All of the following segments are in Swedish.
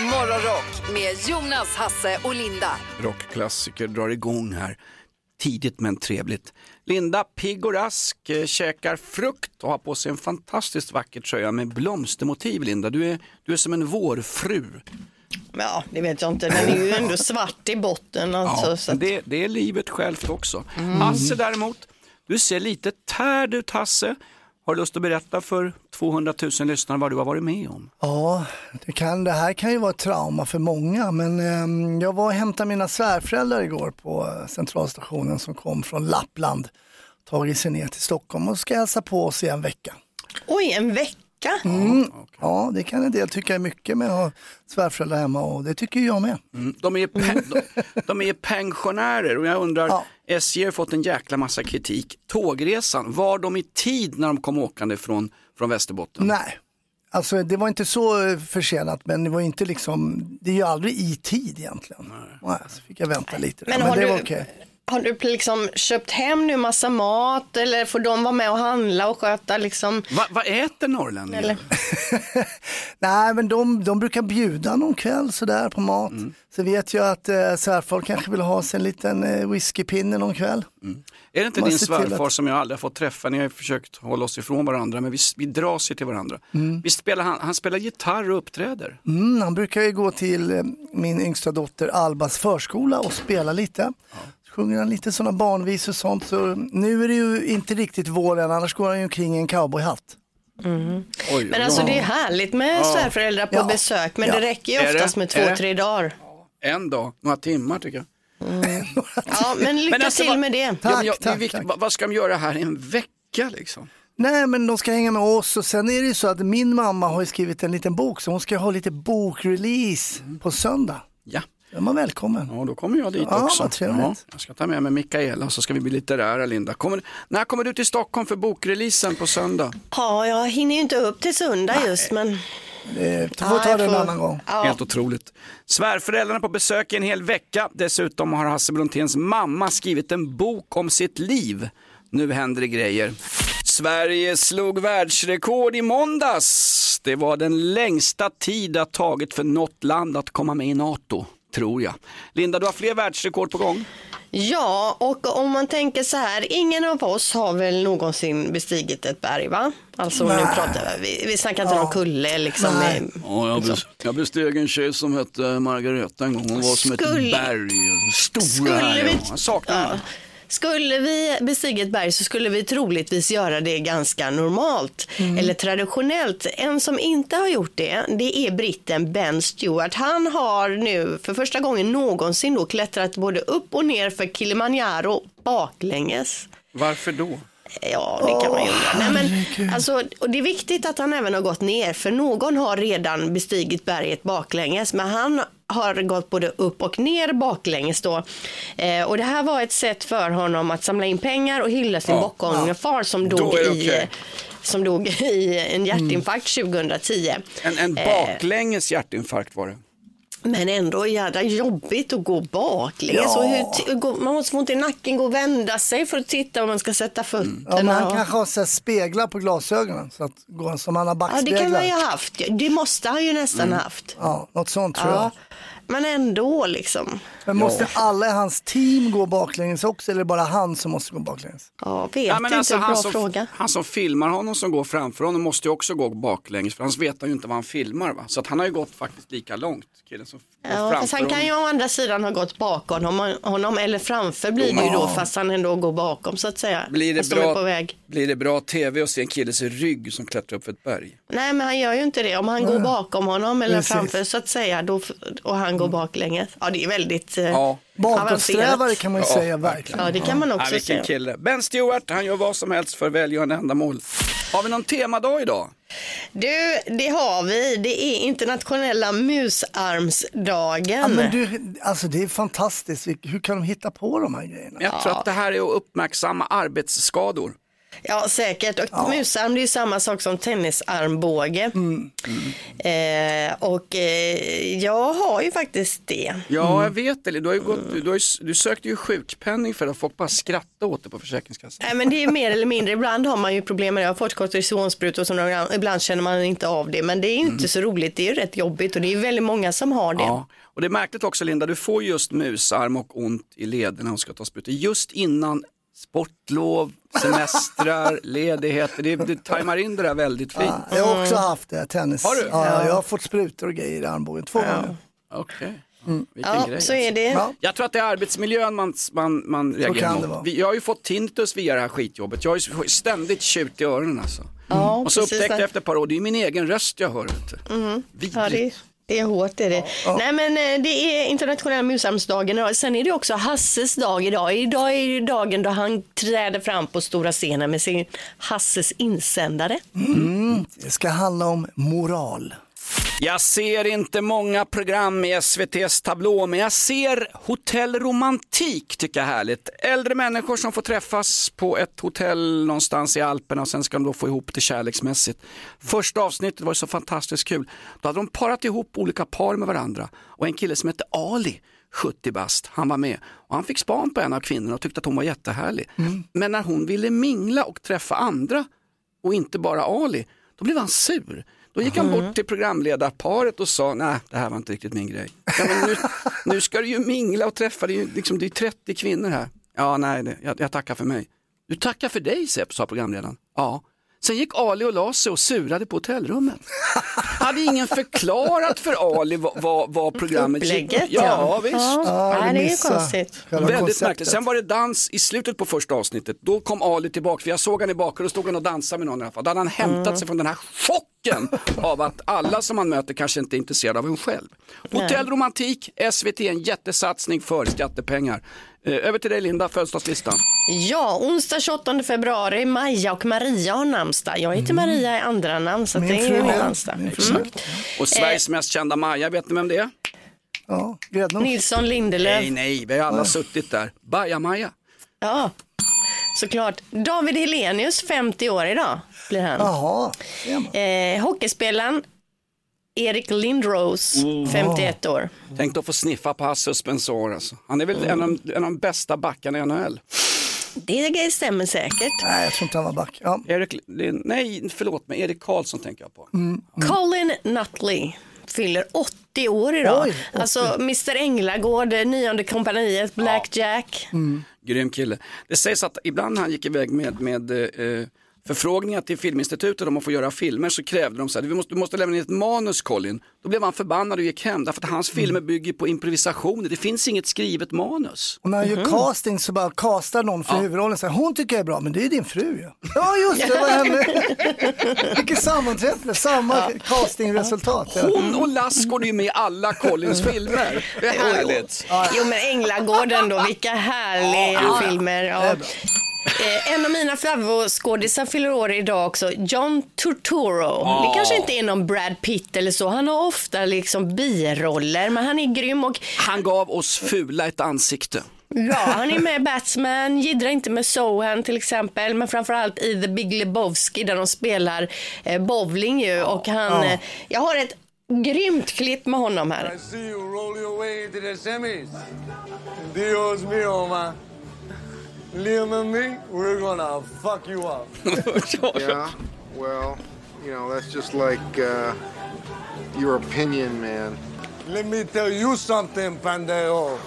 Morgonrock med Jonas, Hasse och Linda. Rockklassiker drar igång här tidigt men trevligt. Linda, pigg och rask, eh, käkar frukt och har på sig en fantastiskt vacker tröja med blomstermotiv. Linda, du är, du är som en vårfru. Ja, det vet jag inte. Den är ju ändå svart i botten. Alltså, Ja, så att, det, det är livet självt också. Hasse däremot, du ser lite tärd ut Hasse. Har du lust att berätta för 200 000 lyssnare vad du har varit med om? Ja, det, kan, det här kan ju vara ett trauma för många, men eh, jag var och hämtade mina svärföräldrar igår på centralstationen som kom från Lappland, tagit sig ner till Stockholm och ska hälsa på oss i en vecka. oj, en vecka? Mm, ja, det kan en del tycka är mycket med att ha svärföräldrar hemma och det tycker jag med. Mm, De är, pe- de, de är pensionärer och jag undrar, Ja. SJ har fått en jäkla massa kritik. Tågresan, var de i tid när de kom åkande från, från Västerbotten? Nej, alltså det var inte så eh, försenat, men det var inte liksom, det är ju aldrig i tid egentligen. Nej. så fick jag vänta lite, Men men, har det du- var okej. Har du liksom köpt hem nu massa mat eller får de vara med och handla och sköta liksom? Va, vad äter norrlänningar? Nej, men de, de brukar bjuda någon kväll sådär på mat. Mm. Så vet jag att eh, svärfar kanske vill ha sig en liten eh, whiskypinne någon kväll. Är det inte Man din svärfar att- som jag aldrig har fått träffa? Ni har ju försökt hålla oss ifrån varandra men vi, vi dras ju till varandra. Vi spelar, han, han spelar gitarr och uppträder. Mm, han brukar ju gå till eh, min yngsta dotter Albas förskola och spela lite. Så Sjunger han lite sådana barnvisor och sånt. Så nu är det ju inte riktigt vår än, annars går han ju omkring i en cowboyhatt. Oj, Men alltså det är härligt med svärföräldrar på Ja. besök men Ja. det räcker ju Är det? oftast med två, tre dagar. En dag, några timmar tycker jag. Ja, men lycka Men alltså, till med det. Ja, Tack, men jag, tack, viktigt, tack. vad, ska de göra här i en vecka liksom? Nej men de ska hänga med oss och sen är det ju så att min mamma har ju skrivit en liten bok så hon ska ha lite bokrelease på söndag. Ja. Då är man välkommen. Ja, då kommer jag dit Ja, också. vad trevligt. jag ska ta med mig Mikaela så ska vi bli litterära Linda. Kommer, när kommer du till Stockholm för bokreleasen på söndag? Ja, jag hinner ju inte upp till söndag just men du får Ja, ta det en annan gång. Ja. Helt otroligt. Svärföräldrarna på besök i en hel vecka. Dessutom har Hasse Bronténs mamma skrivit en bok om sitt liv. Nu händer det grejer. Sverige slog världsrekord i måndags. Det var den längsta tid det har tagit för något land att komma med i NATO, tror jag. Linda, du har fler världsrekord på gång. Ja, och om man tänker så här, ingen av oss har väl någonsin bestigit ett berg va? Alltså nu pratar vi, vi snackar inte om kulle liksom. Nej. med- Ja, jag, bes- jag besteg en tjej som hette Margareta en gång. Hon var som ett Skulle- berg. Stora Skulle här. vi- Jag saknar henne. Skulle vi bestiga ett berg så skulle vi troligtvis göra det ganska normalt eller traditionellt. En som inte har gjort det, det är britten Ben Stewart. Han har nu för första gången någonsin då klättrat både upp och ner för Kilimanjaro baklänges. Varför då? Ja, det kan man ju undra. Nej, men, alltså, och det är viktigt att han även har gått ner, för någon har redan bestigit berget baklänges, men han har gått både upp och ner baklänges då. Eh, och det här var ett sätt för honom att samla in pengar och hylla sin Ja, bockångerfar som Då dog, det i, som dog i en hjärtinfarkt 2010. En, en Eh. baklänges hjärtinfarkt var det. Men ändå jädra jobbigt att gå baklänges. Ja. Hur, går- man måste få ont i nacken, gå och vända sig för att titta om man ska sätta fötterna. Ja, men han kanske har så speglar på glasögonen så att, gå- som han har Ja, det backspeglar. kan man ju ha haft. Det måste han ju nästan haft. Ja, något sånt tror Ja. jag. Men ändå liksom. Men måste alla i hans team gå baklänges också eller bara han som måste gå baklänges? Ja, vet Ja, men inte. alltså, bra han, som, fråga. han som filmar honom som går framför honom måste ju också gå baklänges för annars vet han ju inte vad han filmar. Va? Så att han har ju gått faktiskt lika långt, killen som går Ja, framför fast han kan ju å andra sidan ha gått bakom honom, honom eller framför blir det ju då fast han ändå går bakom så att säga. Blir det, är på bra, väg. blir det bra tv att se en killes rygg som klättrar upp för ett berg? Nej men han gör ju inte det. Om han går bakom honom eller Precis. framför så att säga då, och han går baklänges. Ja det är väldigt eh, Ja. Bakåtsträvare avancerat. kan man ju Ja, säga verkligen. Ja det kan man Ja, också vilken säga. kille. Ben Stewart, han gör vad som helst för välgörande ändamål. Har vi någon temadag idag? Du, det har vi. Det är internationella musarmsdagen. Ja, men du, alltså det är fantastiskt, hur kan de hitta på de här grejerna? Jag tror att det här är att uppmärksamma arbetsskador. Ja, säkert. Och musarm det är ju samma sak som tennisarmbåge. Mm. Eh, och eh, jag har ju faktiskt det. Ja, jag vet det. Du, har ju gått, du, har ju, du sökte ju sjukpenning för att folk bara skrattade åt det på Försäkringskassan. Nej, men det är mer eller mindre. Ibland har man ju problem med det. Jag har fått kortisonsprutor och sådana, ibland känner man inte av det. Men det är inte så roligt. Det är ju rätt jobbigt och det är väldigt många som har det. Ja, och det är märkligt också Linda, du får just musarm och ont i lederna och ska ta sprutor just innan sportlov, semestrar, ledigheter. Det, det tajmar in det där väldigt fint. Ja, jag har också haft det, tennis. Har du? Ja, jag har fått sprutor och grejer i armbågen två gånger. Okej, vilken Ja, grej. så är det. Ja. Jag tror att det är arbetsmiljön man, man, man reagerar kan mot. det Jag har ju fått tinnitus via det här skitjobbet. Jag har ju ständigt tjut i öronen alltså. Ja, Och så upptäckte jag efter ett par år, det är min egen röst jag hör. Ja, Vidrigt. det, det är hårt. Det är det. Nej, men eh, det är internationella musarmsdagen idag. Sen är det också Hasses dag idag. Idag är dagen då han träder fram på stora scenen med sin Hasses insändare. Det ska handla om moral. Jag ser inte många program i SVTs tablå, men jag ser Hotell Romantik tycker jag är härligt. Äldre människor som får träffas på ett hotell någonstans i Alperna och sen ska de då få ihop det kärleksmässigt. Första avsnittet var så fantastiskt kul. Då hade de parat ihop olika par med varandra och en kille som hette Ali 70 bast, han var med och han fick span på en av kvinnorna och tyckte att hon var jättehärlig. Men när hon ville mingla och träffa andra och inte bara Ali, då blev han sur. Då gick han bort till programledarparet och sa, nej det här var inte riktigt min grej. Ja, nu, nu ska du ju mingla och träffa, det är liksom, det är 30 kvinnor här. Ja, nej, det, jag, jag tackar för mig. Du tackar för dig sa programledaren. Ja. Sen gick Ali och la sig och surade på hotellrummet. Hade ingen förklarat för Ali vad, vad, vad programmet Upplägget, Ja, ja. visst. Ja, du det är ju konstigt. Väldigt konceptet. märkligt. Sen var det dans i slutet på första avsnittet. Då kom Ali tillbaka, för jag såg han i bakgrunden och stod han och dansade med någon i alla fall. Då hade han hämtat sig från den här chocken av att alla som han möter kanske inte är intresserade av en själv. Hotell Romantik, SVT, en jättesatsning för skattepengar. Eh, över till dig Linda, födelsedagslistan. Ja, onsdag 28 februari, Maja och Maria har namnsdag. Jag heter Maria i andra namn så Min det är fru min namnsdag. Mm. Och Sveriges mest kända Maja, vet ni vem det är? Ja, gräddnos. Nilsson Lindelöf. Nej, nej, vi har alla suttit där. Baja-Maja. Ja, såklart. David Helenius, 50 år idag blir han. Jaha. Eh, hockeyspelaren Erik Lindros, 51 år. Tänk att få sniffa på hans suspensor alltså. Han är väl en av, de- en av de bästa backarna i NHL. Det stämmer säkert. Nej, jag tror inte han var back. Ja. Erik, nej förlåt mig, Erik Karlsson tänker jag på. Colin Nutley fyller 80 år idag. Oj, 80. Alltså Mr Änglagård, nionde kompaniet, Black Jack. Grym kille. Det sägs att ibland han gick iväg med, med eh, förfrågningar till Filminstitutet om att få göra filmer så krävde de så här, "Vi måste, du måste lämna in ett manus Colin. Då blev han förbannad och gick hem därför att hans filmer bygger på improvisationer. Det finns inget skrivet manus. Och när han gör casting så bara castar någon för huvudrollen. Så här, hon tycker jag är bra, men det är din fru ju. Ja, just det, vad hände? Vilket sammanträffande, samma castingresultat. Ja. Hon och Lass går ju med i alla Collins filmer. Det är härligt. Jo men Änglagården då, vilka härliga filmer. Eh, en av mina favoritskådisar fyller år idag också, John Turturro. Det kanske inte är någon Brad Pitt eller så, han har ofta liksom biroller men han är grym och Han gav oss fula ett ansikte. ja, han är med i Batman, Jiddra inte med Sohan till exempel, men framförallt i The Big Lebowski där de spelar eh, bowling ju och han, eh, jag har ett grymt klipp med honom här. I see you roll your way into the semis. Dios mío, man. Liam and me, we're gonna fuck you up. Yeah, well, you know, that's just like uh, your opinion, man. Let me tell you something, Pandeo.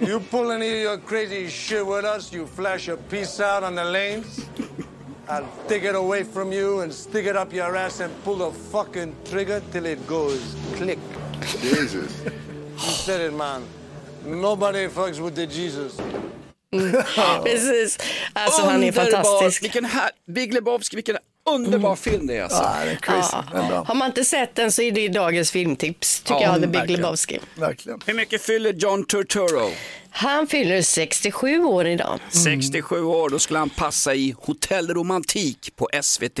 You pull any of your crazy shit with us, you flash a piece out on the lanes, I'll take it away from you and stick it up your ass and pull the fucking trigger till it goes click. Jesus. You said it, man. Nobody fucks with the Jesus. Precis, alltså han är fantastisk. Vilken här, Big Lebowski, vilken underbar film det är alltså. Ja, det är crazy. Bra. Har man inte sett den så är det dagens filmtips, tycker Ja, jag, The Big verkligen. Lebowski. Verkligen. Hur mycket fyller John Turturro? Han fyller 67 år idag. 67 år, då skulle han passa i Hotell Romantik på SVT.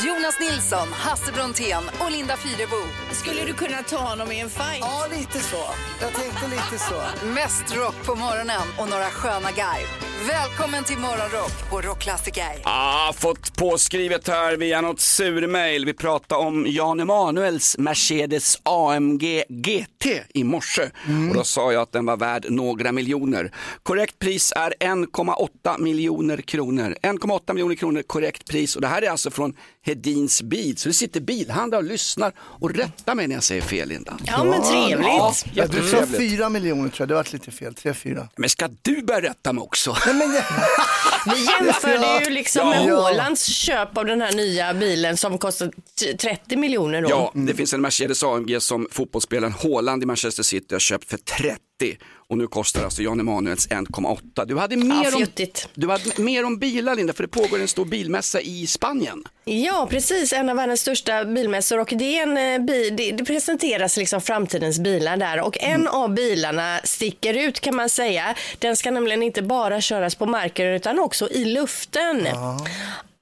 Jonas Nilsson, Hasse Brontén och Linda Fyrebo. Skulle du kunna ta honom i en fight? Ja, lite så. Jag tänkte lite så. Mest rock på morgonen och några sköna garv. Välkommen till Morgonrock på Rockklassiker. Ah, fått påskrivet här via något surmail. Vi pratade om Jan Emanuels Mercedes AMG GT i morse. Och då sa jag att den var värd några miljoner. Korrekt pris är 1,8 miljoner kronor. 1,8 miljoner kronor korrekt pris. Och det här är alltså från Hedins bil. Så det sitter bilhandlare och lyssnar och rättar mig när jag säger fel, Linda. Ja, men trevligt. Ja, Ja, du sa fyra miljoner tror jag, det var lite fel. Tre, fyra. Men ska du börja rätta mig också? Nej, men, Vi jämförde ju liksom med. Hålands köp av den här nya bilen som kostar t- 30 miljoner då. Ja, det finns en Mercedes AMG som fotbollsspelaren Haaland i Manchester City har köpt för 30 och nu kostar alltså Jan Emanuels 1,8. Du hade mer om, du hade mer om bilar Linda, för det pågår en stor bilmässa i Spanien. Ja, precis. En av världens största bilmässor och det, är en, eh, det, det presenteras liksom framtidens bilar där och en av bilarna sticker ut kan man säga. Den ska nämligen inte bara köras på marken utan också i luften.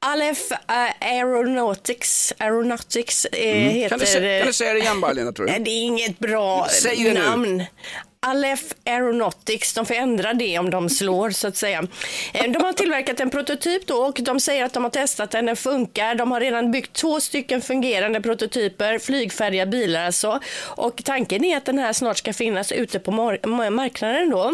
Aleph eh, Aeronautics, Aeronautics eh, heter... Kan du, sä- kan du säga det igen bara Linda tror du? Det är inget bra Säg det nu. namn. Aleph Aeronautics, de får ändra det om de slår så att säga. Eh, De har tillverkat en prototyp då och de säger att de har testat den, den funkar. De har redan byggt två stycken fungerande prototyper, flygfärdiga bilar alltså. Och tanken är att den här snart ska finnas ute på mar- marknaden då.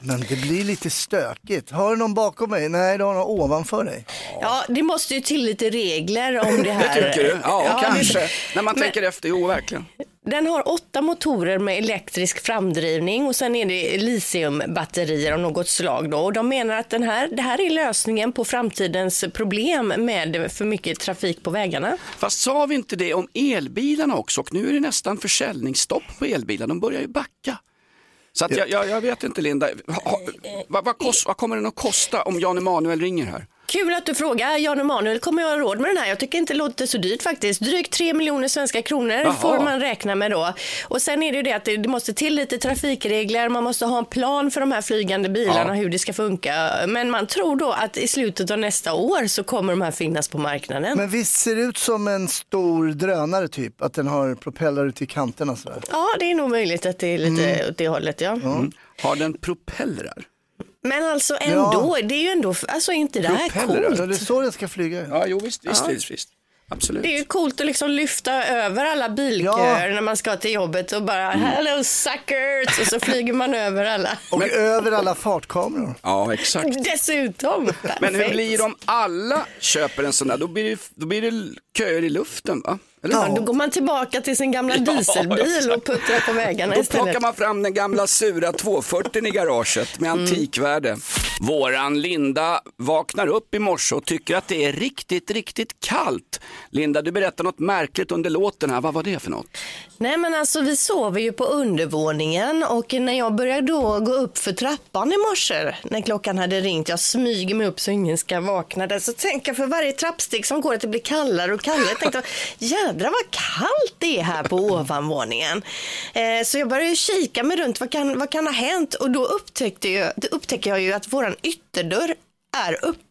men det blir lite stökigt. Har du någon bakom mig? Nej, du har någon ovanför dig. Ja, det måste ju till lite regler om det Det här. tycker du? Ja, det- kanske. När man Men- tänker efter, jo verkligen. Den har åtta motorer med elektrisk framdrivning och sen är det litiumbatterier av något slag. Då. Och de menar att den här, det här är lösningen på framtidens problem med för mycket trafik på vägarna. Fast sa vi inte det om elbilarna också? Och nu är det nästan försäljningsstopp på elbilar. De börjar ju backa. Så att jag, jag, jag vet inte Linda, ha, vad, vad, kost, vad kommer den att kosta om Jan Emanuel ringer här? Kul att du frågar. Jan Emanuel kommer jag ha råd med den här. Jag tycker inte det låter så dyrt faktiskt. Drygt 3 miljoner svenska kronor Jaha. får man räkna med då. Och sen är det ju det att det, måste till lite trafikregler. Man måste ha en plan för de här flygande bilarna, Ja. hur det ska funka. Men man tror då att i slutet av nästa år så kommer de här finnas på marknaden. Men visst ser det ut som en stor drönare typ? Att den har propellrar ut i kanterna sådär. Ja, det är nog möjligt att det är lite åt det hållet. Ja. Har den propellrar? Men alltså ändå, det är ju ändå, alltså är inte det här coolt? Ja, det är så den ska flyga. Ja, jo visst, visst, visst, visst. Absolut. Det är ju coolt att liksom lyfta över alla bilköer när man ska till jobbet och bara hello suckers och så flyger man över alla. Och över alla fartkameror. Ja, exakt. Dessutom. Men hur blir det om alla köper en sån där? Då blir det, då blir det köer i luften va? Eller? Ja, då går man tillbaka till sin gamla dieselbil och puttrar på vägarna Då istället. plockar man fram den gamla sura 240 i garaget med antikvärde. Våran Linda vaknar upp i morse och tycker att det är riktigt, riktigt kallt. Linda, du berättar något märkligt under låten här. Vad var det för något? Nej men alltså vi sover ju på undervåningen och när jag började då gå upp för trappan i morse när klockan hade ringt, jag smyger mig upp så ingen ska vakna där, så tänker jag för varje trappsteg som går att det blir kallare och kallare. Jag tänkte jädra vad kallt det är här på ovanvåningen. Eh, så jag började kika mig runt, vad kan, vad kan ha hänt? Och då upptäckte jag, då upptäckte jag ju att våran ytterdörr är öppen.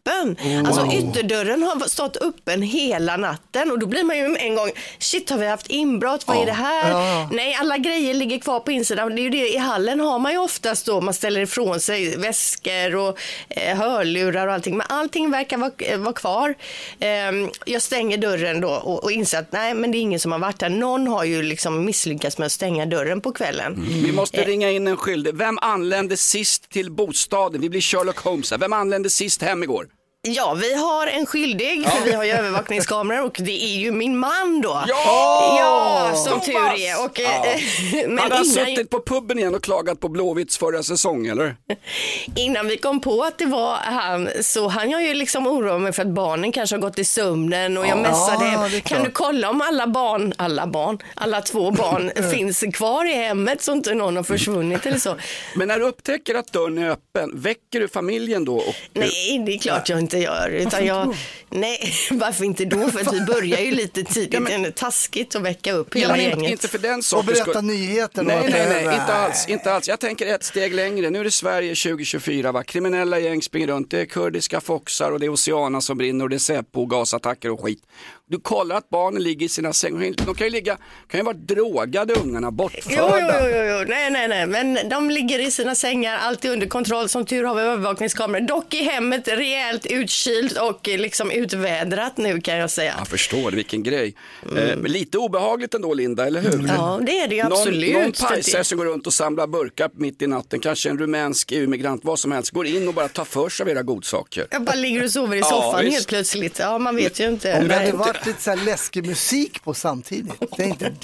Alltså ytterdörren har stått öppen hela natten och då blir man ju en gång, shit har vi haft inbrott, vad är det här? Nej, alla grejer ligger kvar på insidan. Det är ju det, i hallen har man ju oftast då, man ställer ifrån sig väskor och eh, hörlurar och allting. Men allting verkar vara, eh, vara kvar. Ehm, jag stänger dörren då och, och inser att nej, men det är ingen som har varit där. Någon har ju liksom misslyckats med att stänga dörren på kvällen. Vi måste ringa in en skyldig. Vem anlände sist till bostaden? Vi blir Sherlock Holmes här. Vem anlände sist hem igår? Ja, vi har en skyldig, för vi har ju övervakningskameror och det är ju min man då. Ja! Ja, som tur är. Och, eh, men Hade han innan, suttit på puben igen och klagat på Blåvitts förra säsong eller? innan vi kom på att det var han så han jag ju liksom oroa mig för att barnen kanske har gått i sömnen och jag messade Ja, hem. det är Kan du kolla om alla barn, alla barn, alla två barn finns kvar i hemmet så inte någon har försvunnit eller så. Men när du upptäcker att dörren är öppen, väcker du familjen då? Och, Nej, det är klart jag inte gör. Utan jag, nej, varför inte då? För att vi börjar ju lite tidigt. Det är taskigt att väcka upp Ja, hela men inte, gänget. inte för den Och berätta skull. nyheter. Nej, nej, nej, inte alls, inte alls. Jag tänker ett steg längre. Nu är det Sverige 2024, va? kriminella gäng springer runt, det är kurdiska foxar och det är Oceana som brinner och det är Säpo och gasattacker och skit. Du kollar att barnen ligger i sina sängar, de kan ju ligga, kan ju vara drogade ungarna, bortförda. jo, jo, jo, jo, nej, nej, nej, men de ligger i sina sängar, alltid under kontroll. Som tur har vi övervakningskameror. Dock i hemmet rejält utkylt och eh, liksom utvädrat nu kan jag säga. Jag förstår, vilken grej. Eh, men lite obehagligt ändå Linda, eller hur? Ja, det är det ju absolut. Någon, någon pajsare som går runt och samlar burkar mitt i natten, kanske en rumänsk EU-migrant, vad som helst, går in och bara tar för sig av era godsaker. Jag bara ligger och sover i Ja, soffan visst. helt plötsligt. Ja, man vet ju inte. Om det hade. Varit lite så här läskig musik på samtidigt. Det är inte...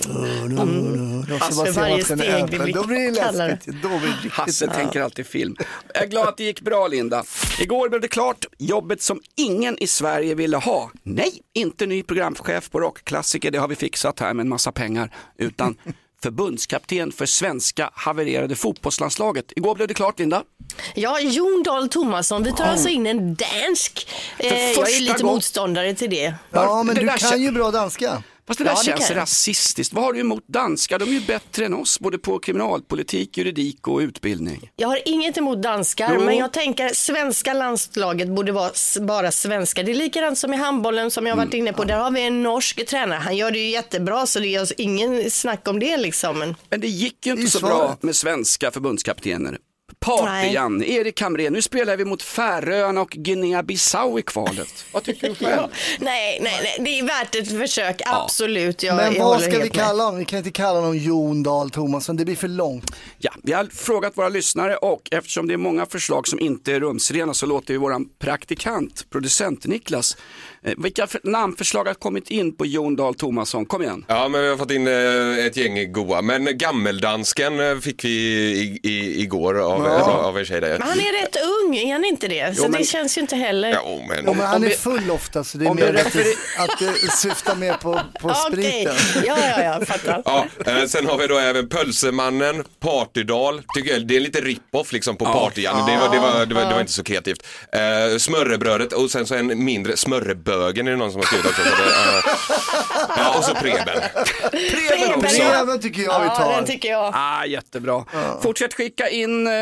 Jag ska Alltså, bara se varje vart den är steg blir öppen. Då blir det läskigt. Då blir det riktigt... Hasse tänker alltid film. Jag är glad att det gick bra Linda. Igår blev det klart, jobbet som ingen i Sverige ville ha. Nej, inte ny programchef på rockklassiker, det har vi fixat här med en massa pengar. Utan förbundskapten för svenska havererade fotbollslandslaget. Igår blev det klart Linda. Ja, Jon Dahl Tomasson. Vi tar alltså in en dansk. Eh, jag är lite gång- motståndare till det. Ja, men Det du kan kän- ju bra danska. Fast det där Ja, det känns kan rasistiskt. Vad har du emot danskar? De är ju bättre än oss, både på kriminalpolitik, juridik och utbildning. Jag har inget emot danskar, Jo. men jag tänker svenska landslaget borde vara bara svenska. Det är likadant som i handbollen som jag har Mm. varit inne på. Där har vi en norsk tränare. Han gör det ju jättebra, så det är ingen snack om det liksom. Men Men det gick ju inte så svaret. bra med svenska förbundskaptener. Party-Janne, Erik Hamrén, nu spelar vi mot Färöarna och Guinea-Bissau i kvalet. Vad tycker du själv? nej, nej, nej, det är värt ett försök, absolut. Jag, Men jag vad ska vi kalla honom? Vi kan inte kalla honom Jon Dahl Tomasson, det blir för långt. Ja, vi har frågat våra lyssnare och eftersom det är många förslag som inte är rumsrena så låter vi våran praktikant, producent Niklas, vilka för- namnförslag har kommit in på Jon Dahl Tomasson? Kom igen. Ja, men vi har fått in eh, ett gäng goa. Men gammeldansken eh, fick vi i, i, igår av, av en tjej där. Men han är rätt ung, är han inte det? Så Jo, men- det känns ju inte heller. Ja, men... Ja, men han är full ofta så det är mer att att det syftar mer på, på spriten. ja, ja, jag fattar. Ja, eh, sen har vi då även Pölsemannen, Partydal. Tycker jag, det är lite rip-off liksom på Party-Janne. Det, var, det, var, det, var, det var inte så kreativt. Eh, smörrebrödet och sen så en mindre, Smörrebögen är det någon som har skrivit också. Så det, eh, ja, och så Preben. Preben också. Breven tycker jag vi Ja, tar. den tycker jag. Ah, jättebra. Fortsätt skicka in eh,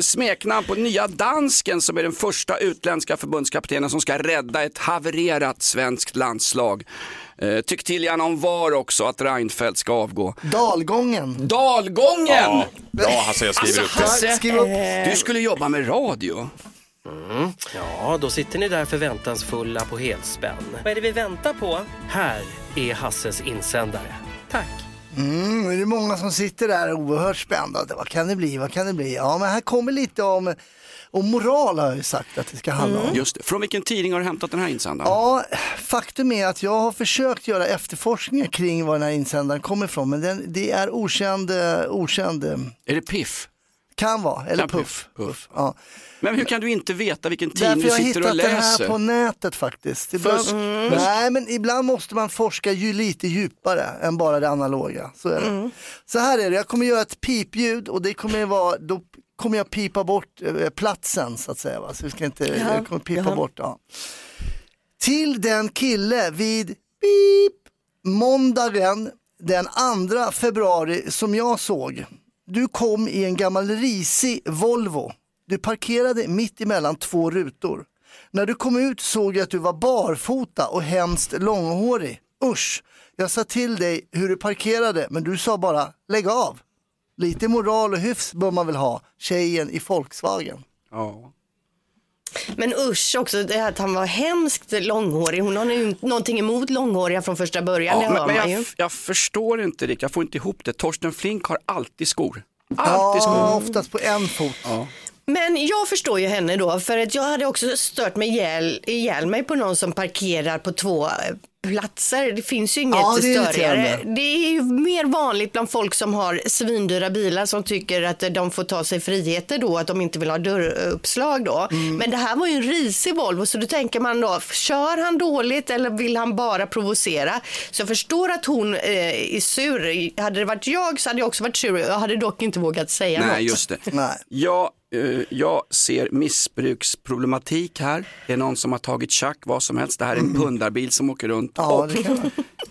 smeknamn på nya dansken som är den första utländska förbundskaptenen som ska rädda ett havererat svenskt landslag. Eh, tyck till gärna om VAR också, att Reinfeldt ska avgå. Dalgången. Dalgången! Ja, bra Hasse, jag skriver upp det. Skriv upp. Du skulle jobba med radio. Ja, då sitter ni där förväntansfulla på helspänn. Vad är det vi väntar på? Här är Hasses insändare. Tack! Mm, det är många som sitter där oerhört spända. Vad kan det bli? Vad kan det bli? Ja, men här kommer lite om, om moral har jag ju sagt att det ska handla om. Just det. Från vilken tidning har du hämtat den här insändaren? Ja, faktum är att jag har försökt göra efterforskningar kring var den här insändaren kommer ifrån, men den, det är okänd, eh, okänd, eh, Är det Piff? Kan vara, eller Kan puff. Puff, Puff. Ja. Men hur kan du inte veta vilken tidning Därför du jag har sitter och hittat den här läser? på nätet faktiskt. Ibland, Fusk. Nej, men ibland måste man forska ju lite djupare än bara det analoga. Så, är det. så här är det, jag kommer göra ett pipljud och det kommer vara, då kommer jag pipa bort eh, platsen så att säga. Va? Så vi ska inte, jag kommer pipa jaha. bort. Ja. Till den kille vid pip, måndagen den 2 februari som jag såg. Du kom i en gammal risig Volvo. Du parkerade mitt emellan två rutor. När du kom ut såg jag att du var barfota och hemskt långhårig. Usch, jag sa till dig hur du parkerade men du sa bara lägg av. Lite moral och hyfs bör man väl ha, tjejen i Volkswagen. Ja. Men usch också, det här att han var hemskt långhårig. Hon har ju någonting emot långhåriga från första början, Ja, men, men ju. jag, jag förstår inte Rick, jag får inte ihop det. Torsten Flink har alltid skor. Alltid Ja, skor. oftast på en fot. Ja. Men jag förstår ju henne då, för att jag hade också stört mig ihjäl, ihjäl mig på någon som parkerar på två eh, platser. Det finns ju inget Ja, det är störigare. Det är ju mer vanligt bland folk som har svindyra bilar som tycker att de får ta sig friheter då, att de inte vill ha dörruppslag då. Mm. Men det här var ju en risig Volvo, så då tänker man då, kör han dåligt eller vill han bara provocera? Så jag förstår att hon eh, är sur. Hade det varit jag så hade jag också varit sur. Jag hade dock inte vågat säga något. Nej, just det. Jag, eh, jag ser missbruksproblematik här. Det är någon som har tagit tjack, vad som helst. Det här är en pundarbil som åker runt. Ja, Och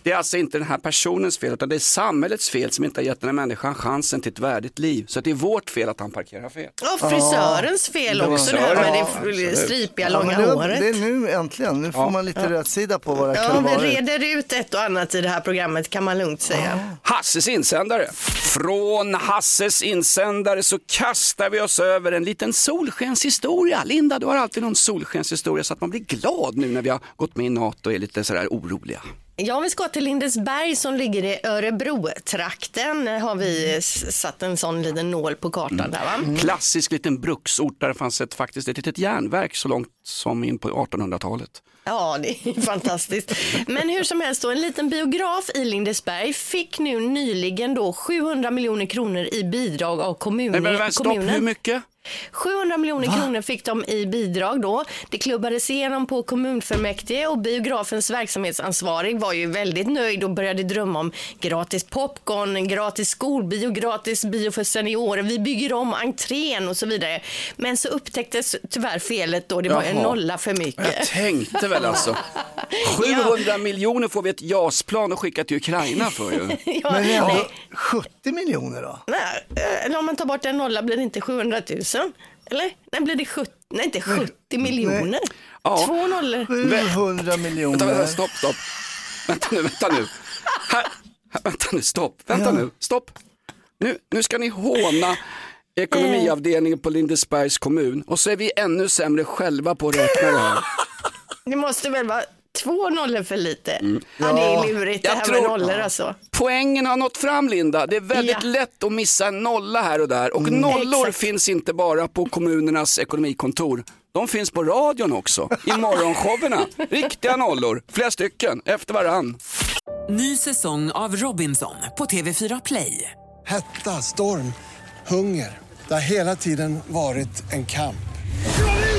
det är alltså inte den här personens fel, utan det är samhällets fel som inte har gett den här människan chansen till ett värdigt liv. Så att det är vårt fel att han parkerar fel. Ja, frisörens fel också det här med det absolut. stripiga Ja, långa men det, håret. det är nu äntligen, nu får man lite rätsida på vad det Ja, kan vi vara. reder ut ett och annat i det här programmet kan man lugnt säga. Hasses insändare. Från Hasses insändare så kastar vi oss över en liten solskenshistoria. Linda, du har alltid någon solskenshistoria så att man blir glad nu när vi har gått med i NATO och är lite sådär oroliga. Ja, vi ska till Lindesberg som ligger i Örebro-trakten. Har vi s- satt en sån liten nål på kartan där va? Klassisk liten bruksort där det fanns ett, faktiskt ett litet järnverk så långt som in på 1800-talet. Ja, det är fantastiskt. Men hur som helst, då, en liten biograf i Lindesberg fick nu nyligen då 700 miljoner kronor i bidrag av kommun, Nej, men, men, stopp, kommunen. hur mycket? 700 miljoner kronor fick de i bidrag då. Det klubbades igenom på kommunfullmäktige och biografens verksamhetsansvarig var ju väldigt nöjd och började drömma om gratis popcorn, gratis skolbio, gratis bio för seniorer. Vi bygger om entrén och så vidare. Men så upptäcktes tyvärr felet då. Det var en Jaha. nolla för mycket. Jag tänkte väl alltså. 700 miljoner får vi ett JAS-plan att skicka till Ukraina för ju. Ja, Men nej. ändå 70 miljoner då? Nej, eh, eller om man tar bort en nolla blir det inte 700 000? Eller? Nej, blir det 70, nej, inte 70 miljoner? Ja. Två nollor. 700 Vänta, miljoner. vänta, stopp, stopp. Vänta nu, vänta nu. Här, här, vänta nu, stopp, vänta nu, stopp. Nu, nu ska ni håna ekonomiavdelningen på Lindesbergs kommun och så är vi ännu sämre själva på att räkna det här. Det måste väl vara två nollor för lite? Mm. Ja, det är lurigt det här tror- med nollor alltså. Poängen har nått fram Linda. Det är väldigt Ja. lätt att missa en nolla här och där. Och nollor Exakt. finns inte bara på kommunernas ekonomikontor. De finns på radion också, i morgonshowerna. Riktiga nollor, flera stycken, efter varann. Ny säsong av Robinson på TV4 Play. Hetta, storm, hunger. Det har hela tiden varit en kamp.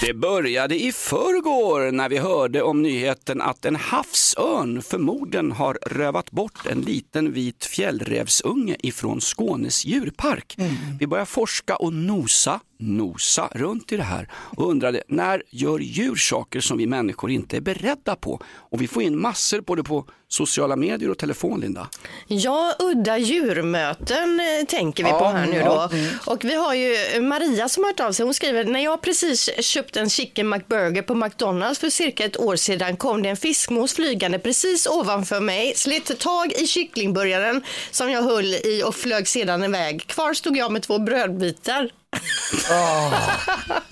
Det började i förrgår när vi hörde om nyheten att en havsörn förmodligen har rövat bort en liten vit fjällrävsunge ifrån Skånes djurpark. Vi började forska och nosa, nosa runt i det här och undrade när gör djur saker som vi människor inte är beredda på? Och vi får in massor både på sociala medier och telefon, Linda. Ja, udda djurmöten eh, tänker vi Ja, på här nu ja. då. Och vi har ju Maria som har hört av sig. Hon skriver, när jag precis köpt en chicken McBurger på McDonalds för cirka ett år sedan kom det en fiskmås flygande precis ovanför mig, slet tag i kycklingburgaren som jag höll i och flög sedan iväg. Kvar stod jag med två brödbitar.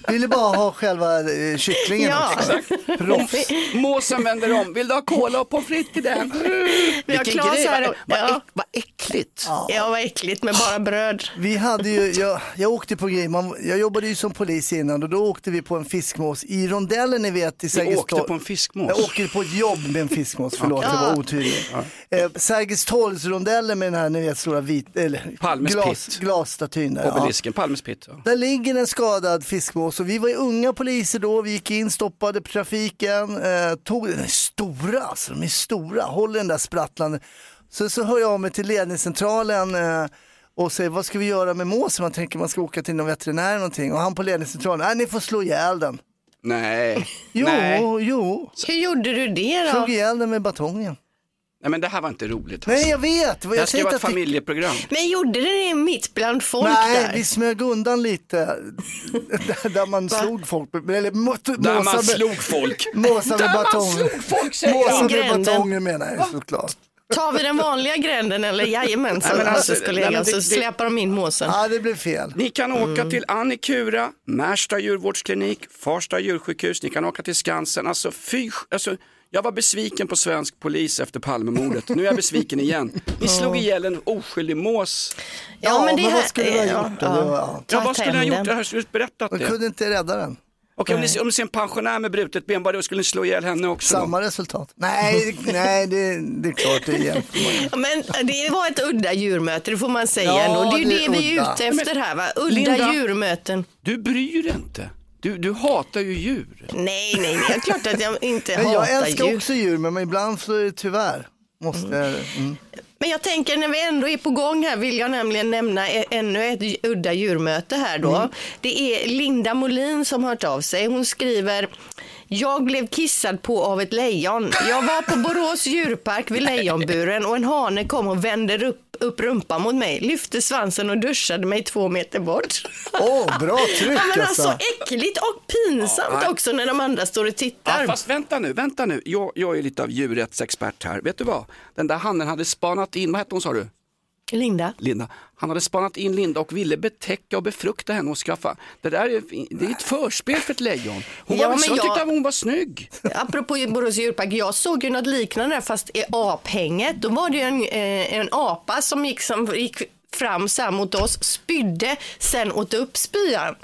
Ville bara ha själva eh, kycklingen Ja. också. Proffs. Måsen vänder om, vill du ha cola och pommes frites till den? Vi har Vilken grej, här. vad, ja. vad äckligt. Ja, vad äckligt med bara bröd. Vi hade ju, jag, jag åkte på grejer, man, jag jobbade ju som polis innan och då åkte vi på en fiskmås i rondellen ni vet i Sergels åkte torg. på en fiskmås? Jag åkte på ett jobb med en fiskmås, förlåt Ja. det var otydligt. Eh, Sergels torgsrondellen med den här ni vet stora vit, eller Palmes glas, glasstatyn där. Ja. Obelisken, Palmes pit. Ja. Där ligger en skadad fiskmås och vi var ju unga poliser då, vi gick in, stoppade trafiken, eh, tog, den är stora alltså, de är stora, håller den där sprattlande. Så, så hör jag av mig till ledningscentralen eh, och säger vad ska vi göra med måsen? Man tänker man ska åka till någon veterinär eller någonting och han på ledningscentralen, nej ni får slå ihjäl den. Nej. Jo, Nej. jo. Hur gjorde du det då? Slog ihjäl den med batongen. Nej men det här var inte roligt. Nej, jag vet. Det här Jag ska ju vara ett det... familjeprogram. Men gjorde du det mitt bland folk Nej, där? vi smög undan lite. där, där man slog folk. Eller må, Där man slog folk. Måsade Där med man slog folk, säger jag. Måsade batonger menar jag såklart. Tar vi den vanliga gränden eller jajamensan, Nej, men alltså, kollega, nej, men det- så det- släpar de in måsen. Ja, det blev fel. Ni kan åka Mm. till Annikura, Märsta djurvårdsklinik, Farsta djursjukhus, ni kan åka till Skansen. Alltså, fy, alltså, jag var besviken på svensk polis efter Palmemordet. Nu är jag besviken igen. Ni slog ihjäl en oskyldig mås. Ja, men det vad här- skulle du ha gjort ja. Ja. Ja, vad skulle ni ha gjort? Det här skulle du berättat Man det. kunde inte rädda den. Okej, om, ni, om ni ser en pensionär med brutet ben, bara då skulle ni slå ihjäl henne också? då? Samma resultat. Nej, nej det, det är klart det hjälper. Men det var ett udda djurmöte, det får man säga Ja, ändå. Det är ju det det, är vi är ute efter här, va? Udda Linda. djurmöten. Du bryr dig inte. Du, du hatar ju djur. Nej, nej, är klart att jag inte Men jag hatar älskar djur. också djur, men ibland så är det tyvärr. Måste, mm. Men jag tänker när vi ändå är på gång här vill jag nämligen nämna e- ännu ett udda djurmöte här då. Mm. Det är Linda Molin som har hört av sig. Hon skriver jag blev kissad på av ett lejon. Jag var på Borås djurpark vid lejonburen och en hane kom och vände upp, upp rumpan mot mig, lyfte svansen och duschade mig två meter bort. Åh, bra tryck Ja, men alltså. alltså äckligt och pinsamt Ja, också när de andra står och tittar. Ja, fast vänta nu, vänta nu. Jag, jag är lite av djurrättsexpert här. Vet du vad? Den där hannen hade spanat in, vad hette hon sa du? Linda. Linda. Han hade spanat in Linda och ville betäcka och befrukta henne och skaffa. Det där är, det är ett förspel för ett lejon. Hon, Ja, var, jag... jag- tyckte att hon var snygg. Apropå Borås djurpark, jag såg ju något liknande fast i aphänget. Då var det en, eh, en apa som gick, som gick fram så mot oss, spydde, sen åt upp spyan.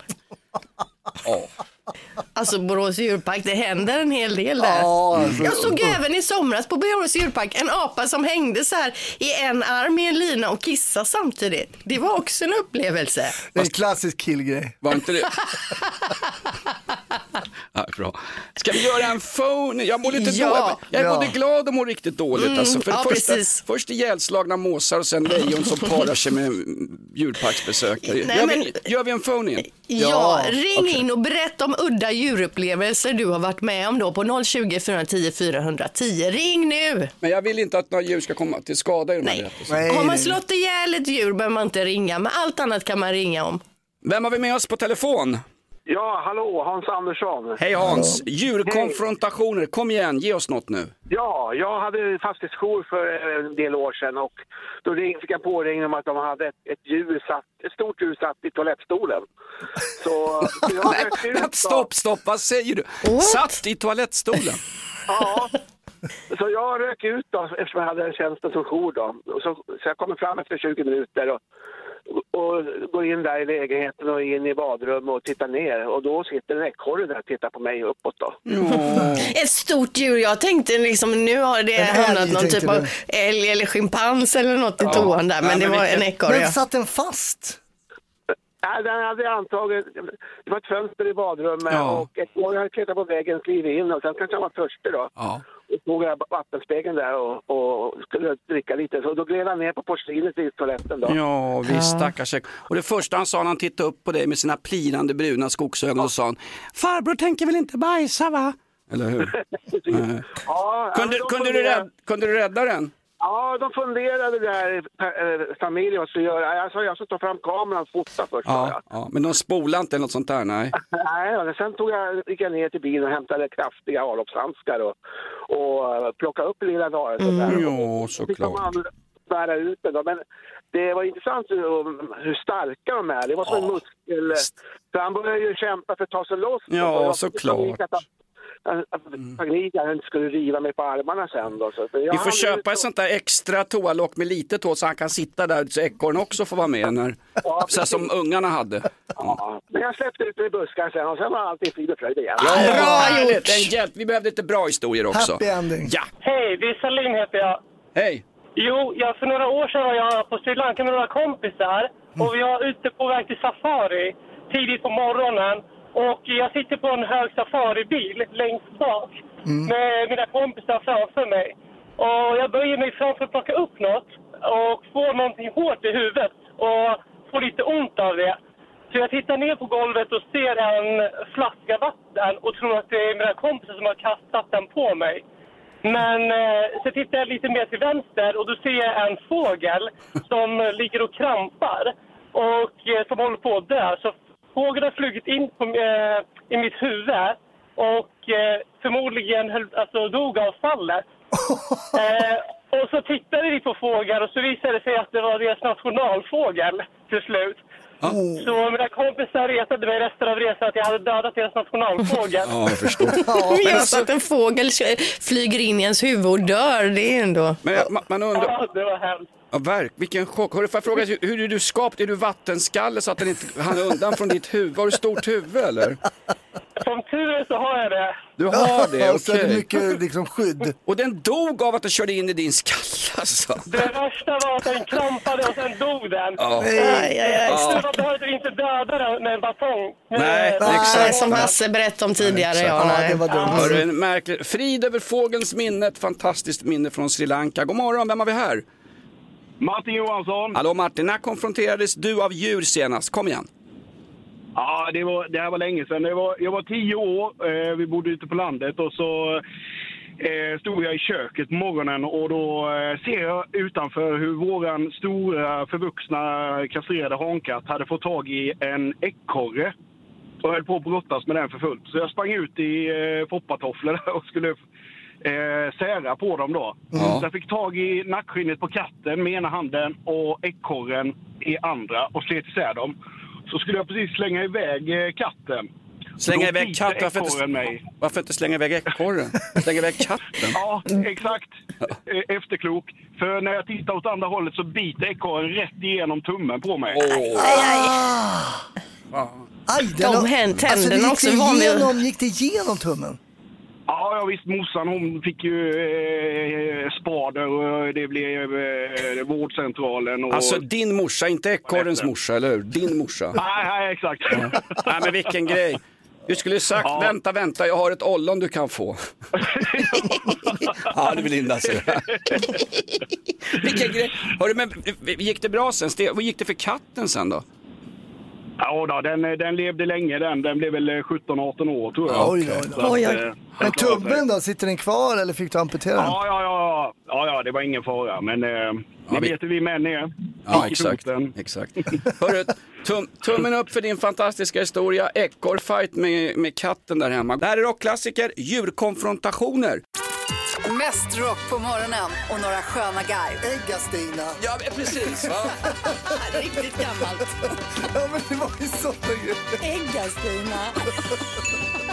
Alltså Borås djurpark, det händer en hel del där. Ja, alltså. Jag såg även i somras på Borås djurpark en apa som hängde så här i en arm i en lina och kissade samtidigt. Det var också en upplevelse. Det är en klassisk killgrej. Var inte det? ja, bra. Ska vi göra en phone? Jag mår lite Ja. dåligt. Jag är Ja. både glad och mår riktigt dåligt. Mm, alltså. För ja, det första, precis. först ihjälslagna måsar och sen lejon som parar sig med mm, djurparksbesökare. Nej, gör, men- vi, gör vi en phone in? Ja, ring okej. in och berätta om udda djurupplevelser du har varit med om då på 020 410 410. Ring nu! Men jag vill inte att några djur ska komma till skada i de här Nej. Nej, Har man slått ihjäl ett djur behöver man inte ringa, men allt annat kan man ringa om. Vem har vi med oss på telefon? Ja, hallå, Hans Andersson. Hej Hans, djurkonfrontationer, kom igen, ge oss något nu. Ja, jag hade fastighetsjour för en del år sedan och då ring, fick jag påringning om att de hade ett, ett, djur satt, ett stort djur satt i toalettstolen. Så jag rökte ut då. stopp, stopp, vad säger du? Satt i toalettstolen. Ja. Så jag rök ut då eftersom jag hade tjänsten som jour då. Och så, så jag kommer fram efter 20 minuter och, och går in där i lägenheten och in i badrummet och tittar ner. Och då sitter en ekorre där och tittar på mig uppåt då. Ett stort djur, jag tänkte liksom nu har det älg, hamnat någon typ av älg eller schimpans eller något i toan där, men Ja, det men var vilket- en ekorre. Men satt den fast? Nej, den hade antagit, det var ett fönster i badrummet Ja. och ekorren hade klättrat på väggen, klivit in och sen kanske han var törstig då. Ja. Tog jag vattenspegeln där och, och skulle dricka lite. Så då gled han ner på porslinet i toaletten då. Ja, visst stackars Och det första han sa när han tittade upp på dig med sina plinande bruna skogsögon, så sa han Farbror tänker väl inte bajsa va? Eller hur? Ja, kunde, de kunde, du rädda, kunde du rädda den? Ja, de funderade där, äh, familjen, vad skulle göra. Jag sa jag ska ta fram kameran och fota först. Ja, ja. Men de spolade inte eller något sånt där, nej. Nej, sen tog jag, gick jag ner till bilen och hämtade kraftiga avloppshandskar och, och eh, plockade upp lilla varelsen där. Ja, såklart. bära ut den. då. Men det var intressant hur, hur starka de är. Det var som en muskel... För han började ju kämpa för att ta sig loss. Ja, såklart. panik att han- att- han inte skulle riva mig på armarna sen då. Så, jag Vi får köpa ett sånt där extra toalock med litet hål så han kan sitta där så ekorren också får vara med. När, så här som ungarna hade. Ja, men jag släppte ut den i buskarna sen och sen var allt i frid och fröjd igen. Ja. Det är en hjälp. Vi behövde lite bra historier också. Happy ending. Ja, Hej, Vissalin heter jag. hej. Jo, ja, för några år sedan var jag på Sri Lanka med några kompisar och vi var ute på väg till safari tidigt på morgonen. Och jag sitter på en hög safaribil längst bak med mina kompisar framför mig. Och jag böjer mig fram för att plocka upp något och får någonting hårt i huvudet och får lite ont av det. Så jag tittar ner på golvet och ser en flaska vatten och tror att det är mina kompisar som har kastat den på mig. Men eh, så tittar jag lite mer till vänster och då ser jag en fågel som ligger och krampar och eh, som håller på att dö. Så fågeln har flugit in på, eh, i mitt huvud och eh, förmodligen höll, alltså, dog av fallet. eh, och så tittade vi på fågeln och så visade det sig att det var deras nationalfågel till slut. Så mina kompisar retade mig resten av resan att jag hade dödat deras nationalfågel. Ja, jag förstår. Ja, just att en fågel flyger in i ens huvud och dör, det är ändå... Men man, man undrar... Ja, det var hemskt. Ja, verk, vilken chock. Hörru, får jag fråga, hur är du skapt? Är du vattenskalle så att den inte hann undan från ditt huvud? Har du stort huvud eller? Som tur är så har jag det. Du har det, okej. Så är det mycket liksom, skydd. Och den dog av att den körde in i din skalle alltså? Det värsta var att den krampade och sen dog den. Ja. Och, Aj, aj, aj. och Man behövde inte döda den med en batong. Nej, Eh, exakt. Som Hasse berättade om tidigare. Ja, nej. Hörru, en märklig... Frid över fågelns minne, ett fantastiskt minne från Sri Lanka. God morgon, vem har vi här? Martin Johansson. Hallå Martin, när konfronterades du av djur senast? Kom igen. Ja, det, var, det här var länge sedan. Det var, jag var tio år, eh, vi bodde ute på landet och så eh, stod jag i köket på morgonen och då eh, ser jag utanför hur våran stora förvuxna kastrerade hankatt hade fått tag i en ekorre och höll på att brottas med den för fullt. Så jag sprang ut i eh, foppatofflor och skulle eh, sära på dem då. Ja. Så jag fick tag i nackskinnet på katten med ena handen och ekorren i andra och slet isär dem. Så skulle jag precis slänga iväg eh, katten. Slänga iväg katten? Varför inte, mig. varför inte slänga iväg ekorren? Slänga iväg katten? Ja, exakt. Eh, Efterklok. För när jag tittar åt andra hållet så biter ekorren rätt igenom tummen på mig. Aj, De har- hän- tänderna gick också det var med- igenom, Gick det igenom tummen? Ja, ja visst. Morsan hon fick ju eh, spader och det blev eh, vårdcentralen. Och... Alltså din morsa, inte ekorrens morsa, eller hur? Din morsa. Nej, nej, exakt. Nej men vilken grej. Du skulle sagt vänta, vänta, jag har ett ollon du kan få. ja, det vill Linda säga. vilken grej. Hörru, men gick det bra sen? Vad gick det för katten sen då? Ja, då, den, den levde länge den. Den blev väl 17-18 år tror jag. Oj, oj, oj. Oj, oj. eh, Men sig. tubben då, sitter den kvar eller fick du amputera den? Ja, ja, ja, ja, ja, det var ingen fara. Men eh, ni vi- vet hur vi män är. Ja, exakt. exakt. Hörru, tum, tummen upp för din fantastiska historia. Ekorrfight med, med katten där hemma. Det här är rockklassiker, djurkonfrontationer. Mest rock på morgonen och några sköna garv. Ägga-Stina. Ja, precis. Va? Riktigt gammalt. Ja, men det var ju sådana grejer. Ägga-Stina.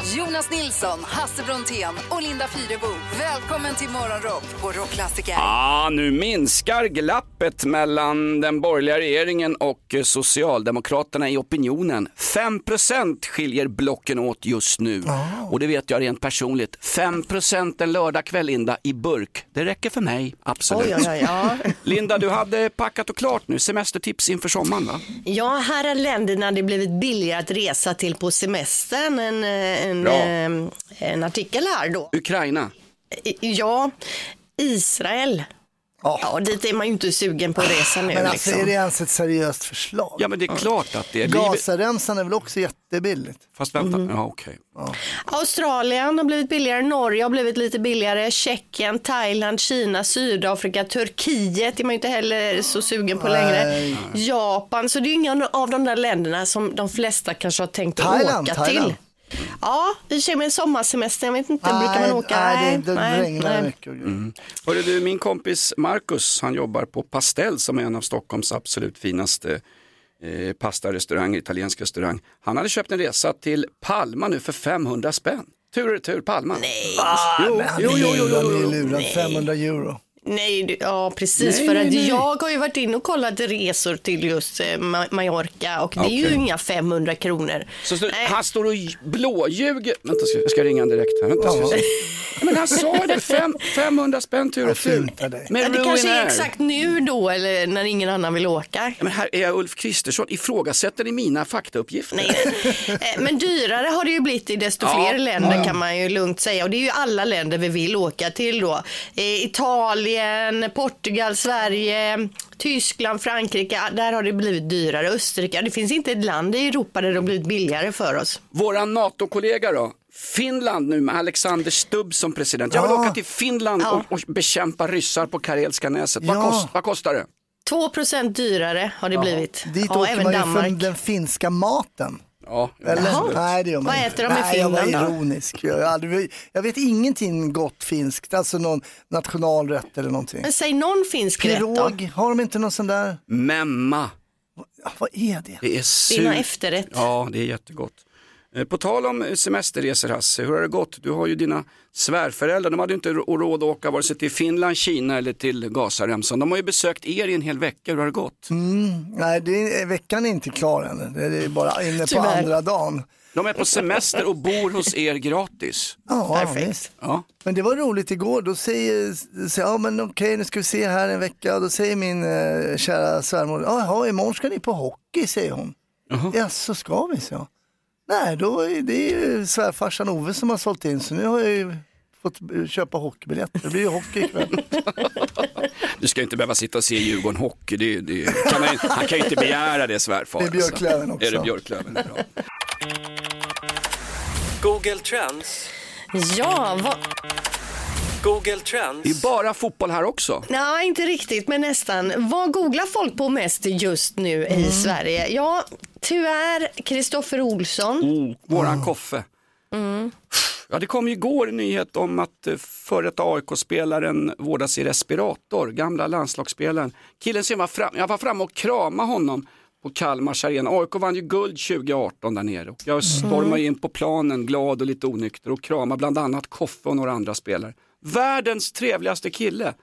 Jonas Nilsson, Hasse Brontén och Linda Fyrebo. Välkommen till Morgonrock på Rockklassiker. Ja, nu minskar glappet mellan den borgerliga regeringen och eh, Socialdemokraterna i opinionen. 5% skiljer blocken åt just nu. Och det vet jag rent personligt. 5% en lördagkväll, Linda, i burk. Det räcker för mig, absolut. Oj, oj, oj, ja. Linda, du hade packat och klart nu. Semestertips inför sommaren, va? Ja, här har länderna det blivit billigare att resa till på semestern. En, eh, en, eh, en artikel här då. Ukraina. I- Ja, Israel. Ja, dit är man ju inte sugen på att resa nu. Men alltså liksom. är det ens ett seriöst förslag? Ja, men det är klart att det är. Gazaremsan är väl också jättebilligt? Fast vänta, Mhm. ja okej. Australien har blivit billigare, Norge har blivit lite billigare, Tjeckien, Thailand, Kina, Sydafrika, Turkiet är man ju inte heller så sugen på längre. Nej. Japan, så det är ju inga av de där länderna som de flesta kanske har tänkt att Thailand, åka Thailand. till. Ja, i och med sommarsemester, jag vet inte, Nej, brukar man åka? nej, det- det nej, regnar nej. mycket. Mm. Hörru du, min kompis Marcus, han jobbar på Pastell som är en av Stockholms absolut finaste eh, pastarestauranger, italiensk restaurang. Han hade köpt en resa till Palma nu för 500 spänn. Tur och retur Palma. Nej. Jo, jo, är jo, jo, lurad, jo, han jo. är lurad. 500 euro. Nej, ja precis. Nej, för nej, att nej. jag har ju varit inne och kollat resor till just eh, Ma- Mallorca och det är ju inga 500 kronor. Så, så, han står och blåljuger. Vänta, ska- jag ska ringa direkt här. Vänta, se. Men han sa det, fem, 500 spänn tur och. Med Ja, det kanske är exakt nu då eller när ingen annan vill åka. Ja, Men här är jag Ulf Kristersson, ifrågasätter ni mina faktauppgifter? Nej, Eh, Men dyrare har det ju blivit i desto Ja. fler länder Ja. kan man ju lugnt säga. Och det är ju alla länder vi vill åka till då. Eh, Italien, Portugal, Sverige, Tyskland, Frankrike. Där har det blivit dyrare. Österrike. Det finns inte ett land i Europa där det har blivit billigare för oss. Våra NATO-kollega då? Finland nu med Alexander Stubb som president. Jag vill Ja. åka till Finland Ja. och, och bekämpa ryssar på Karelska näset. Vad, Ja. kost, vad kostar det? 2% dyrare har det blivit. Dit ja, åker även man ju Danmark. för den finska maten. Ja, Eller? Nej, det gör man Vad inte. äter de i Nej, jag var Finland då? ironisk. Jag, har aldrig, jag vet ingenting gott finskt, alltså någon nationalrätt eller någonting. Men säg någon finsk rätt då. Pirog, har de inte någon sån där? Memma. Vad är det? Det är Det är sur... någon efterrätt. Ja, det är jättegott. Eh, På tal om semesterresor Hasse, hur har det gått? Du har ju dina svärföräldrar, de hade ju inte rå- råd att åka vare sig till Finland, Kina eller till Gazaremsan. De har ju besökt er i en hel vecka, hur har det gått? Mm, nej, det är, veckan är inte klar än. Det är bara inne på Tyvärr. andra dagen. De är på semester och bor hos er gratis. Ja, visst. Ja. Men det var roligt igår, då säger, säger ja men okej nu ska vi se här en vecka då säger min eh, kära svärmor, jaha imorgon ska ni på hockey säger hon. Ja så ska vi så. Nej då är det är ju svärfarsan Ove som har sålt in så nu har jag ju fått köpa hockeybiljetter. Det blir ju hockey ikväll. Du ska inte behöva sitta och se Djurgården hockey, det, det, kan han, han kan ju inte begära det svärfar. Det är Björklöven alltså. också. Är det Björklöven? Bra. Google Trends. Ja, vad... Google Trends. Det är bara fotboll här också. Nej, inte riktigt, men nästan. Vad googlar folk på mest just nu Mm. i Sverige? Ja, tyvärr Kristoffer Olsson. Oh, våran Koffe. Mm. Ja, det kom ju igår en nyhet om att eh, före detta AIK-spelaren vårdas i respirator, gamla landslagsspelaren. Killen som var fram, jag var framme och kramade honom på Kalmars arena. AIK vann ju guld 2018 där nere. Och jag stormade in på planen glad och lite onykter och kramade bland annat Koffe och några andra spelare. Världens trevligaste kille.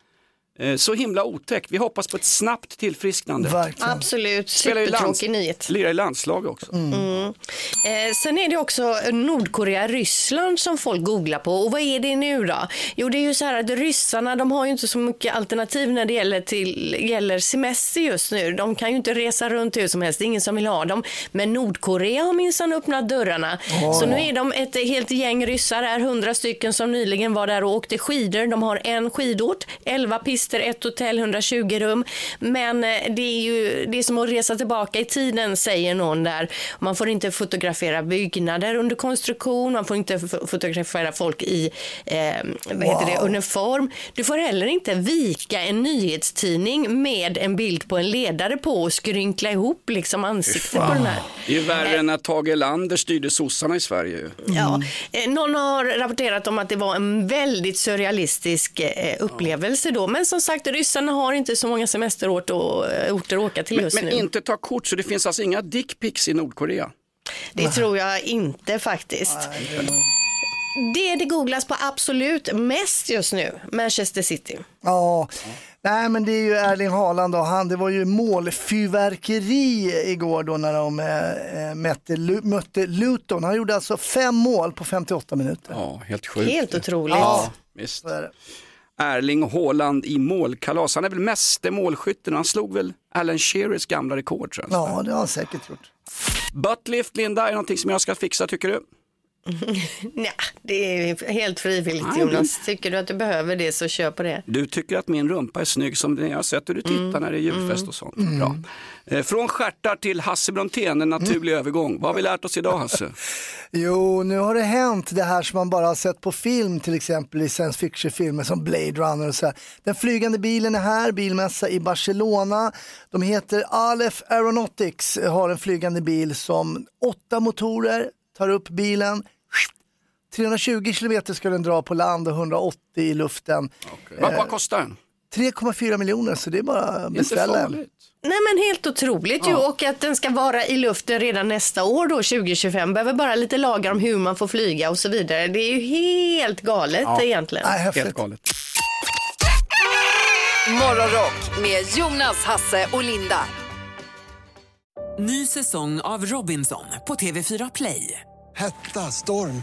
Eh, Så himla otäck. Vi hoppas på ett snabbt tillfrisknande. Absolut, Spelar i supertråkig nyhet. Lirar i landslag också. Mm. Eh, sen är det också Nordkorea, Ryssland som folk googlar på. Och vad är det nu då? Jo, det är ju så här att ryssarna, de har ju inte så mycket alternativ när det gäller, till, gäller semester just nu. De kan ju inte resa runt hur som helst, det är ingen som vill ha dem. Men Nordkorea har minsann öppnat dörrarna. Åh. Så nu är de ett helt gäng ryssar, är hundra stycken som nyligen var där och åkte skidor. De har en skidort, 11 pister, ett hotell, 120 rum. Men eh, det är ju det är som att resa tillbaka i tiden, säger någon där. Man får inte fotografera byggnader under konstruktion, man får inte fotografera folk i eh, vad heter det, Wow. uniform. Du får heller inte vika en nyhetstidning med en bild på en ledare på och skrynkla ihop liksom ansiktet på den här. Det är ju värre än när Tage Erlander styrde sossarna i Sverige. ju. Ja, eh, någon har rapporterat om att det var en väldigt surrealistisk eh, upplevelse då. Men som sagt, ryssarna har inte så många semesterorter och, eh, orter att åka till Men, just men nu. inte ta kort, så det finns alltså inga dickpics i Nordkorea? Det tror jag inte faktiskt. Det det googlas på absolut mest just nu, Manchester City. Ja, nej men det är ju Erling Haaland och han, det var ju målfyrverkeri igår då när de mötte, Lu- mötte Luton. Han gjorde alltså fem mål på 58 minuter. Ja, helt sjukt. Helt otroligt. Ja, visst. Erling Haaland i målkalas. Han är väl meste målskytten och han slog väl Alan Shearers gamla rekord tror jag. Ja, det har han säkert gjort. Buttlift, Linda, är någonting som jag ska fixa tycker du? Nej, det är helt frivilligt Nej, Jonas. Tycker du att du behöver det så kör på det. Du tycker att min rumpa är snygg som den jag har sett hur du tittar när det är julfest och sånt. Bra. Eh, Från stjärtar till Hasse Brontén, en naturlig övergång. Vad har vi lärt oss idag Hasse? Jo, nu har det hänt det här som man bara har sett på film, till exempel i science fiction-filmer som Blade Runner och så här. Den flygande bilen är här, bilmässa i Barcelona. De heter Aleph Aeronautics, har en flygande bil som åtta motorer tar upp bilen. 320 kilometer ska den dra på land och 180 i luften. Vad, vad kostar den? 3,4 miljoner, så det är bara att beställa en. Nej men helt otroligt ju Ja. och att den ska vara i luften redan nästa år då 2025. Behöver bara lite lagar om hur man får flyga och så vidare. Det är ju helt galet egentligen. Helt galet. Morgonrock med Jonas, Hasse och Linda. Ny säsong av Robinson på TV4 Play. Hetta, storm,